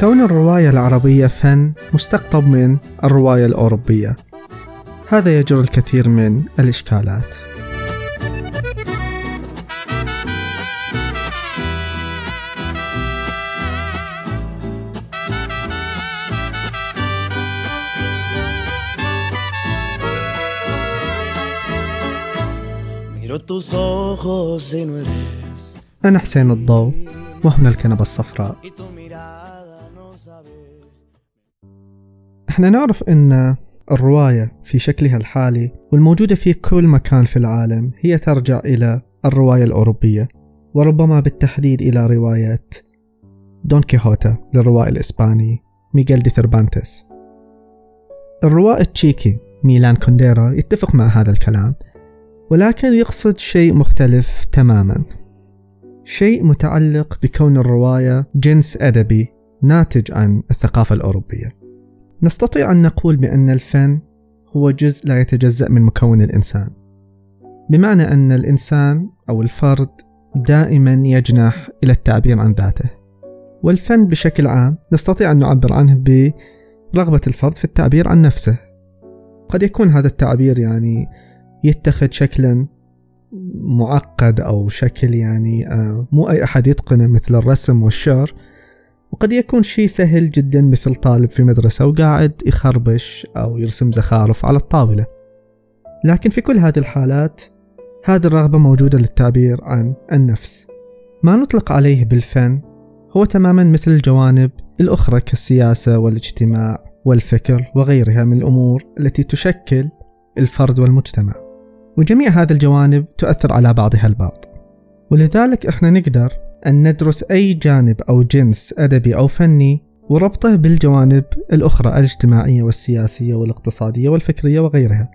كون الرواية العربية فن مستقطب من الرواية الأوروبية. هذا يجر الكثير من الإشكالات. أنا حسين الضوء وهنا الكنبة الصفراء. إحنا نعرف إن الرواية في شكلها الحالي والموجودة في كل مكان في العالم هي ترجع إلى الرواية الأوروبية وربما بالتحديد إلى رواية دون كيهوتا للروائي الإسباني ميغيل دي ثربانتس الروائي التشيكي ميلان كونديرا يتفق مع هذا الكلام ولكن يقصد شيء مختلف تماما. شيء متعلق بكون الرواية جنس أدبي ناتج عن الثقافة الأوروبية. نستطيع أن نقول بأن الفن هو جزء لا يتجزأ من مكون الإنسان. بمعنى أن الإنسان أو الفرد دائما يجنح إلى التعبير عن ذاته. والفن بشكل عام نستطيع أن نعبر عنه برغبة الفرد في التعبير عن نفسه. قد يكون هذا التعبير يعني يتخذ شكلا معقد أو شكل يعني آه، مو أي أحد يتقنه مثل الرسم والشعر وقد يكون شيء سهل جدا مثل طالب في مدرسة وقاعد يخربش أو يرسم زخارف على الطاولة. لكن في كل هذه الحالات هذه الرغبة موجودة للتعبير عن النفس. ما نطلق عليه بالفن هو تماما مثل الجوانب الأخرى كالسياسة والاجتماع والفكر وغيرها من الأمور التي تشكل الفرد والمجتمع. وجميع هذه الجوانب تؤثر على بعضها البعض. ولذلك إحنا نقدر أن ندرس أي جانب أو جنس أدبي أو فني وربطه بالجوانب الأخرى الاجتماعية والسياسية والاقتصادية والفكرية وغيرها.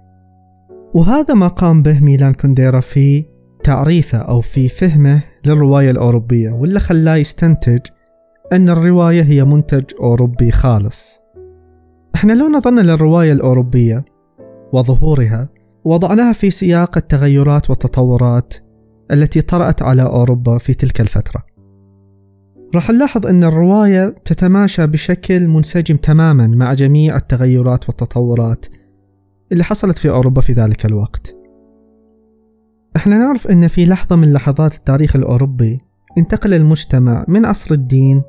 وهذا ما قام به ميلان كونديرا في تعريفه أو في فهمه للرواية الأوروبية واللي خلاه يستنتج أن الرواية هي منتج أوروبي خالص. إحنا لو نظرنا للرواية الأوروبية وظهورها وضعناها في سياق التغيرات والتطورات التي طرأت على أوروبا في تلك الفترة. راح نلاحظ أن الرواية تتماشى بشكل منسجم تماما مع جميع التغيرات والتطورات اللي حصلت في أوروبا في ذلك الوقت. إحنا نعرف أن في لحظة من لحظات التاريخ الأوروبي انتقل المجتمع من عصر الدين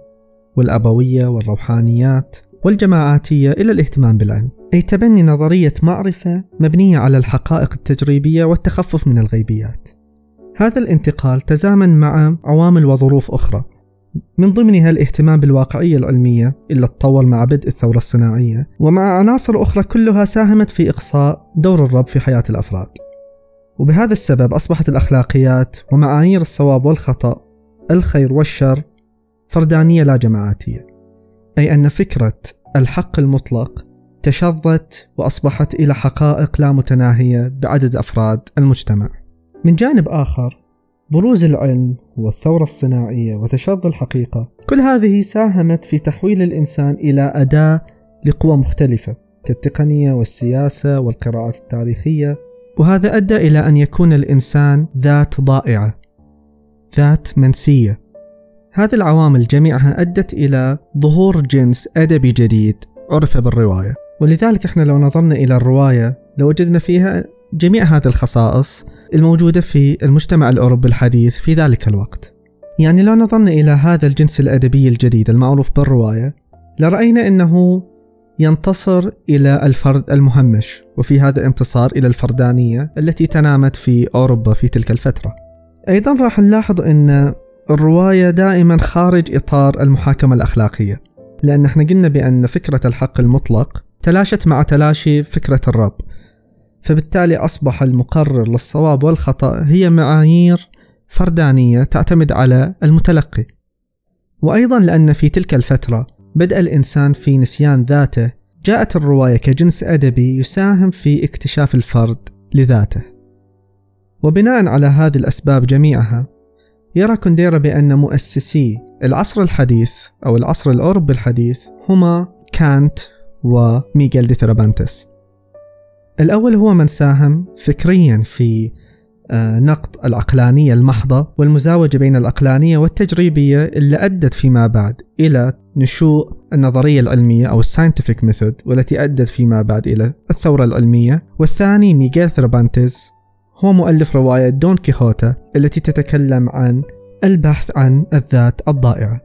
والأبوية والروحانيات والجماعاتية إلى الاهتمام بالعلم أي تبني نظرية معرفة مبنية على الحقائق التجريبية والتخفف من الغيبيات هذا الانتقال تزامن مع عوامل وظروف أخرى. من ضمنها الاهتمام بالواقعية العلمية اللي تطور مع بدء الثورة الصناعية ومع عناصر أخرى كلها ساهمت في إقصاء دور الرب في حياة الأفراد. وبهذا السبب أصبحت الأخلاقيات ومعايير الصواب والخطأ الخير والشر فردانية لا جماعاتية. أي أن فكرة الحق المطلق تشظت وأصبحت إلى حقائق لا متناهية بعدد أفراد المجتمع. من جانب آخر بروز العلم والثورة الصناعية وتشظي الحقيقة. كل هذه ساهمت في تحويل الإنسان إلى أداة لقوى مختلفة كالتقنية والسياسة والقراءات التاريخية وهذا أدى إلى أن يكون الإنسان ذات ضائعة ذات منسية. هذه العوامل جميعها أدت إلى ظهور جنس أدبي جديد عرف بالرواية. ولذلك إحنا لو نظرنا إلى الرواية لوجدنا فيها جميع هذه الخصائص الموجودة في المجتمع الأوروبي الحديث في ذلك الوقت. يعني لو نظرنا إلى هذا الجنس الأدبي الجديد المعروف بالرواية. لرأينا أنه ينتصر إلى الفرد المهمش وفي هذا الانتصار إلى الفردانية التي تنامت في أوروبا في تلك الفترة. أيضا راح نلاحظ أن الرواية دائما خارج إطار المحاكمة الأخلاقية لأن إحنا قلنا بأن فكرة الحق المطلق تلاشت مع تلاشي فكرة الرب. فبالتالي أصبح المقرر للصواب والخطأ هي معايير فردانية تعتمد على المتلقي. وأيضا لأن في تلك الفترة بدأ الإنسان في نسيان ذاته جاءت الرواية كجنس أدبي يساهم في اكتشاف الفرد لذاته. وبناء على هذه الأسباب جميعها يرى كونديرا بأن مؤسسي العصر الحديث أو العصر الأوروبي الحديث هما كانت وميغيل دي ثربانتس. الأول هو من ساهم فكريا في آه، نقد العقلانية المحضة والمزاوجة بين العقلانية والتجريبية اللي أدت فيما بعد إلى نشوء النظرية العلمية أو ال scientific method والتي أدت فيما بعد إلى الثورة العلمية. والثاني ميغيل ثربانتيز هو مؤلف رواية دون كيهوتا التي تتكلم عن البحث عن الذات الضائعة.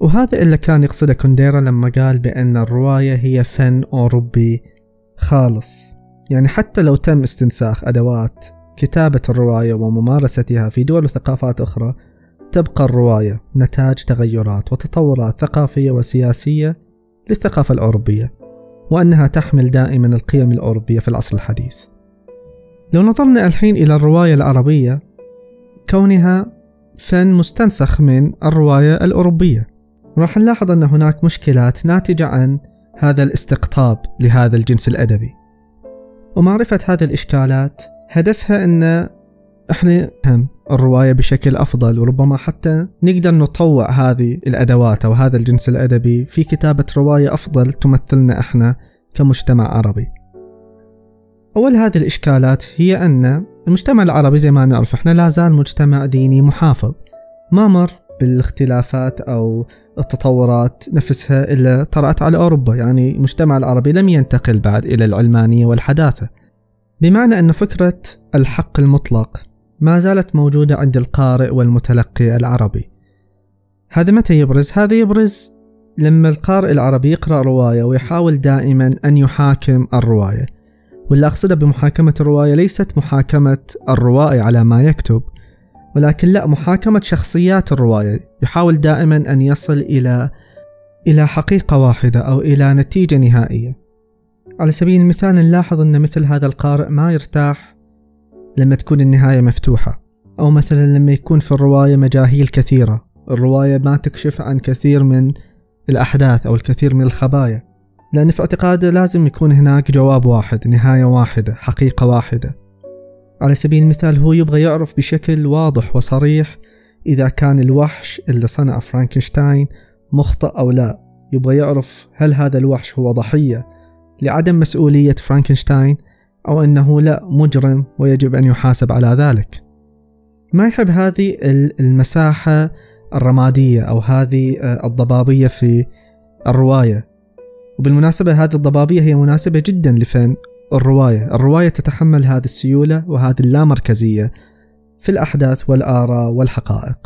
وهذا اللي كان يقصده كونديرا لما قال بأن الرواية هي فن أوروبي خالص. يعني حتى لو تم استنساخ أدوات كتابة الرواية وممارستها في دول وثقافات أخرى تبقى الرواية نتاج تغيرات وتطورات ثقافية وسياسية للثقافة الأوروبية وأنها تحمل دائما القيم الأوروبية في العصر الحديث. لو نظرنا الحين إلى الرواية العربية كونها فن مستنسخ من الرواية الأوروبية راح نلاحظ أن هناك مشكلات ناتجة عن هذا الاستقطاب لهذا الجنس الأدبي. ومعرفة هذه الإشكالات هدفها أن إحنا نفهم الرواية بشكل أفضل وربما حتى نقدر نطوع هذه الأدوات أو هذا الجنس الأدبي في كتابة رواية أفضل تمثلنا إحنا كمجتمع عربي. أول هذه الإشكالات هي أن المجتمع العربي زي ما نعرف إحنا لا زال مجتمع ديني محافظ. ما مر بالاختلافات أو التطورات نفسها إلا طرأت على أوروبا يعني المجتمع العربي لم ينتقل بعد إلى العلمانية والحداثة. بمعنى أن فكرة الحق المطلق ما زالت موجودة عند القارئ والمتلقي العربي. هذا متى يبرز؟ هذا يبرز لما القارئ العربي يقرأ رواية ويحاول دائما أن يحاكم الرواية. واللي أقصده بمحاكمة الرواية ليست محاكمة الروائي على ما يكتب. ولكن لا محاكمة شخصيات الرواية. يحاول دائما أن يصل إلى إلى حقيقة واحدة أو إلى نتيجة نهائية. على سبيل المثال نلاحظ أن مثل هذا القارئ ما يرتاح لما تكون النهاية مفتوحة. أو مثلا لما يكون في الرواية مجاهيل كثيرة. الرواية ما تكشف عن كثير من الأحداث أو الكثير من الخبايا. لأن في اعتقاده لازم يكون هناك جواب واحد نهاية واحدة حقيقة واحدة. على سبيل المثال هو يبغى يعرف بشكل واضح وصريح إذا كان الوحش اللي صنع فرانكنشتاين مخطئ أو لا. يبغى يعرف هل هذا الوحش هو ضحية لعدم مسؤولية فرانكنشتاين أو أنه لا مجرم ويجب أن يحاسب على ذلك. ما يحب هذه المساحة الرمادية أو هذه آه، الضبابية في الرواية. وبالمناسبة هذه الضبابية هي مناسبة جدا لفن الرواية. الرواية تتحمل هذه السيولة وهذه اللامركزية في الأحداث والآراء والحقائق.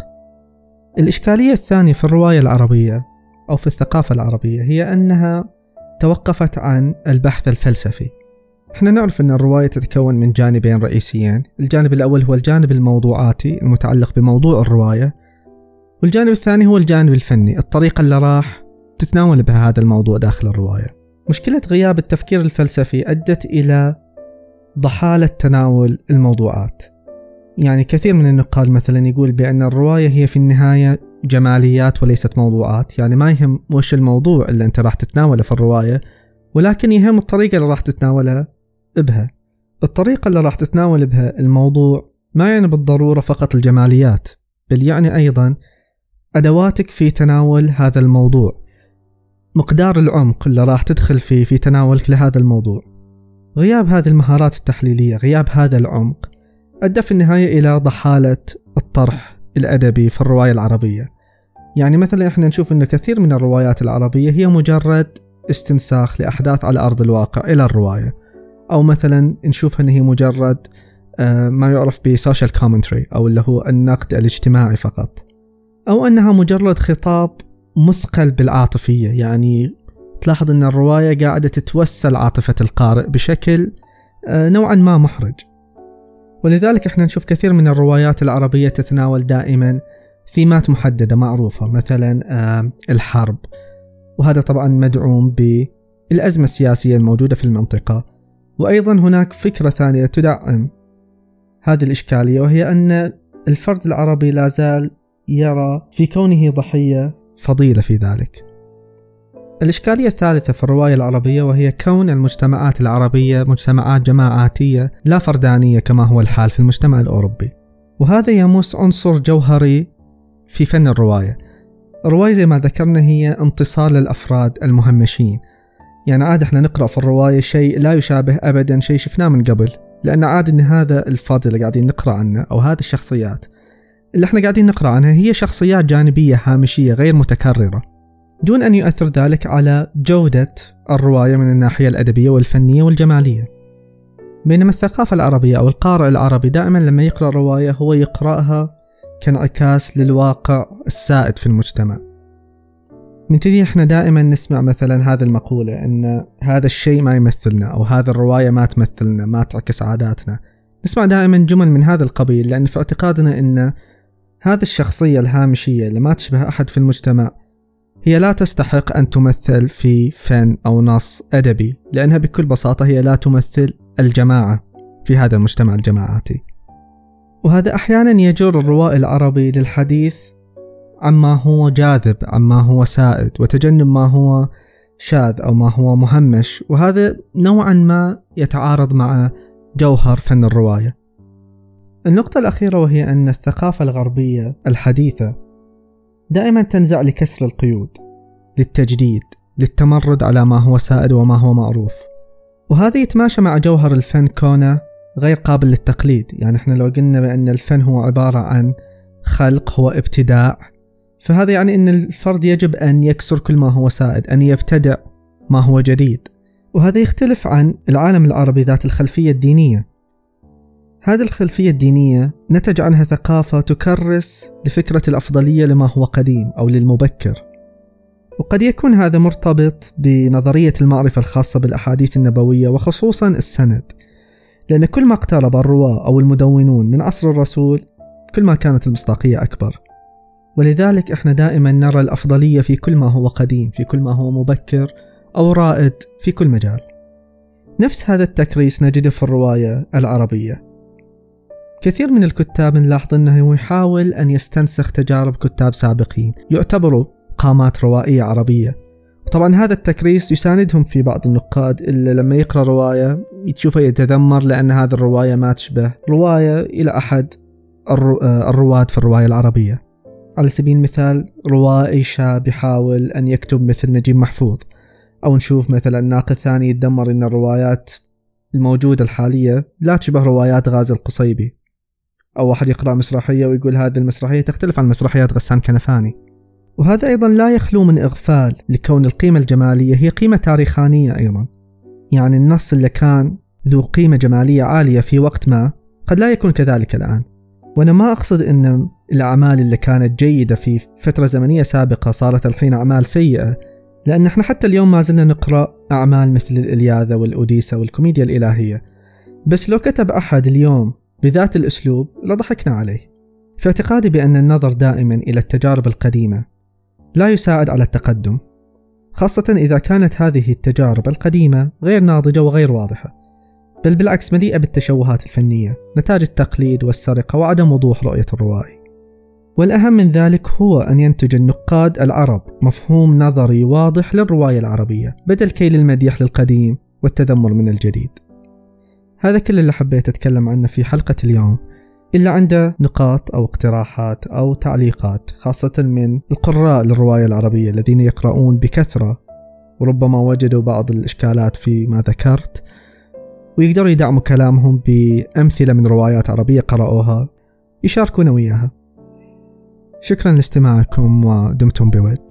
الإشكالية الثانية في الرواية العربية أو في الثقافة العربية هي أنها توقفت عن البحث الفلسفي. إحنا نعرف أن الرواية تتكون من جانبين رئيسيين. الجانب الأول هو الجانب الموضوعاتي المتعلق بموضوع الرواية والجانب الثاني هو الجانب الفني الطريقة اللي راح تتناول بها هذا الموضوع داخل الرواية. مشكلة غياب التفكير الفلسفي أدت إلى ضحالة تناول الموضوعات. يعني كثير من النقاد مثلا يقول بأن الرواية هي في النهاية جماليات وليست موضوعات. يعني ما يهم وش الموضوع اللي أنت راح تتناوله في الرواية ولكن يهم الطريقة اللي راح تتناولها بها. الطريقة اللي راح تتناول بها الموضوع ما يعني بالضرورة فقط الجماليات بل يعني أيضا أدواتك في تناول هذا الموضوع. مقدار العمق اللي راح تدخل فيه في تناولك لهذا الموضوع. غياب هذه المهارات التحليلية غياب هذا العمق أدى في النهاية إلى ضحالة الطرح الأدبي في الرواية العربية. يعني مثلا إحنا نشوف أن كثير من الروايات العربية هي مجرد استنساخ لأحداث على أرض الواقع إلى الرواية. أو مثلا نشوفها أن هي مجرد آه، ما يعرف ب social commentary أو اللي هو النقد الاجتماعي فقط. أو أنها مجرد خطاب مثقل بالعاطفية. يعني تلاحظ أن الرواية قاعدة تتوسل عاطفة القارئ بشكل آه، نوعا ما محرج. ولذلك إحنا نشوف كثير من الروايات العربية تتناول دائما ثيمات محددة معروفة مثلا آه، الحرب. وهذا طبعا مدعوم بالأزمة السياسية الموجودة في المنطقة. وأيضا هناك فكرة ثانية تدعم هذه الإشكالية وهي أن الفرد العربي لا زال يرى في كونه ضحية فضيلة في ذلك. الإشكالية الثالثة في الرواية العربية وهي كون المجتمعات العربية مجتمعات جماعاتية لا فردانية كما هو الحال في المجتمع الأوروبي. وهذا يمس عنصر جوهري في فن الرواية. الرواية زي ما ذكرنا هي انتصار للأفراد المهمشين. يعني عاد إحنا نقرأ في الرواية شيء لا يشابه أبدا شيء شفناه من قبل. لأن عاد أن هذا الفرد اللي قاعدين نقرأ عنه أو هذه الشخصيات اللي إحنا قاعدين نقرأ عنها هي شخصيات جانبية هامشية غير متكررة. دون أن يؤثر ذلك على جودة الرواية من الناحية الأدبية والفنية والجمالية. بينما الثقافة العربية أو القارئ العربي دائما لما يقرأ رواية هو يقرأها كانعكاس للواقع السائد في المجتمع. من كذي إحنا دائما نسمع مثلا هذه المقولة إن هذا الشيء ما يمثلنا أو هذا الرواية ما تمثلنا ما تعكس عاداتنا. نسمع دائما جمل من هذا القبيل لأن في اعتقادنا إن هذه الشخصية الهامشية اللي ما تشبه أحد في المجتمع هي لا تستحق أن تمثل في فن أو نص أدبي لأنها بكل بساطة هي لا تمثل الجماعة في هذا المجتمع الجماعاتي. وهذا أحيانا يجر الروائي العربي للحديث عما هو جاذب عما هو سائد وتجنب ما هو شاذ أو ما هو مهمش. وهذا نوعا ما يتعارض مع جوهر فن الرواية. النقطة الأخيرة وهي أن الثقافة الغربية الحديثة دائما تنزع لكسر القيود للتجديد للتمرد على ما هو سائد وما هو معروف. وهذا يتماشى مع جوهر الفن كونه غير قابل للتقليد. يعني إحنا لو قلنا بأن الفن هو عبارة عن خلق هو ابتداع فهذا يعني أن الفرد يجب أن يكسر كل ما هو سائد أن يبتدع ما هو جديد. وهذا يختلف عن العالم العربي ذات الخلفية الدينية. هذه الخلفية الدينية نتج عنها ثقافة تكرس لفكرة الأفضلية لما هو قديم أو للمبكر. وقد يكون هذا مرتبط بنظرية المعرفة الخاصة بالأحاديث النبوية وخصوصا السند. لأن كل ما اقترب الرواة أو المدونون من عصر الرسول كل ما كانت المصداقية أكبر. ولذلك إحنا دائما نرى الأفضلية في كل ما هو قديم في كل ما هو مبكر أو رائد في كل مجال. نفس هذا التكريس نجده في الرواية العربية. كثير من الكتاب نلاحظ أنه يحاول أن يستنسخ تجارب كتاب سابقين يعتبروا قامات روائية عربية. طبعا هذا التكريس يساندهم في بعض النقاد اللي لما يقرأ رواية تشوفه يتذمر لأن هذه الرواية ما تشبه رواية إلى أحد الرواد في الرواية العربية. على سبيل المثال روائي شاب يحاول أن يكتب مثل نجيب محفوظ أو نشوف مثلا ناقد ثاني يتذمر أن الروايات الموجودة الحالية لا تشبه روايات غازي القصيبي. أو واحد يقرأ مسرحية ويقول هذه المسرحية تختلف عن مسرحيات غسان كنفاني. وهذا أيضا لا يخلو من إغفال لكون القيمة الجمالية هي قيمة تاريخانية أيضا. يعني النص اللي كان ذو قيمة جمالية عالية في وقت ما قد لا يكون كذلك الآن. وأنا ما أقصد أن الأعمال اللي كانت جيدة في فترة زمنية سابقة صارت الحين أعمال سيئة لأن إحنا حتى اليوم ما زلنا نقرأ أعمال مثل الإلياذة والأوديسة والكوميديا الإلهية. بس لو كتب أحد اليوم بذات الأسلوب لضحكنا عليه. في اعتقادي بأن النظر دائما إلى التجارب القديمة لا يساعد على التقدم خاصة إذا كانت هذه التجارب القديمة غير ناضجة وغير واضحة بل بالعكس مليئة بالتشوهات الفنية نتاج التقليد والسرقة وعدم وضوح رؤية الروائي. والأهم من ذلك هو أن ينتج النقاد العرب مفهوم نظري واضح للرواية العربية بدل كيل المديح للقديم والتذمر من الجديد. هذا كل اللي حبيت أتكلم عنه في حلقة اليوم. إلا عنده نقاط أو اقتراحات أو تعليقات خاصة من القراء للرواية العربية الذين يقرؤون بكثرة وربما وجدوا بعض الإشكالات فيما ذكرت ويقدروا يدعموا كلامهم بأمثلة من روايات عربية قرأوها يشاركونا وياها. شكرا لاستماعكم ودمتم بود.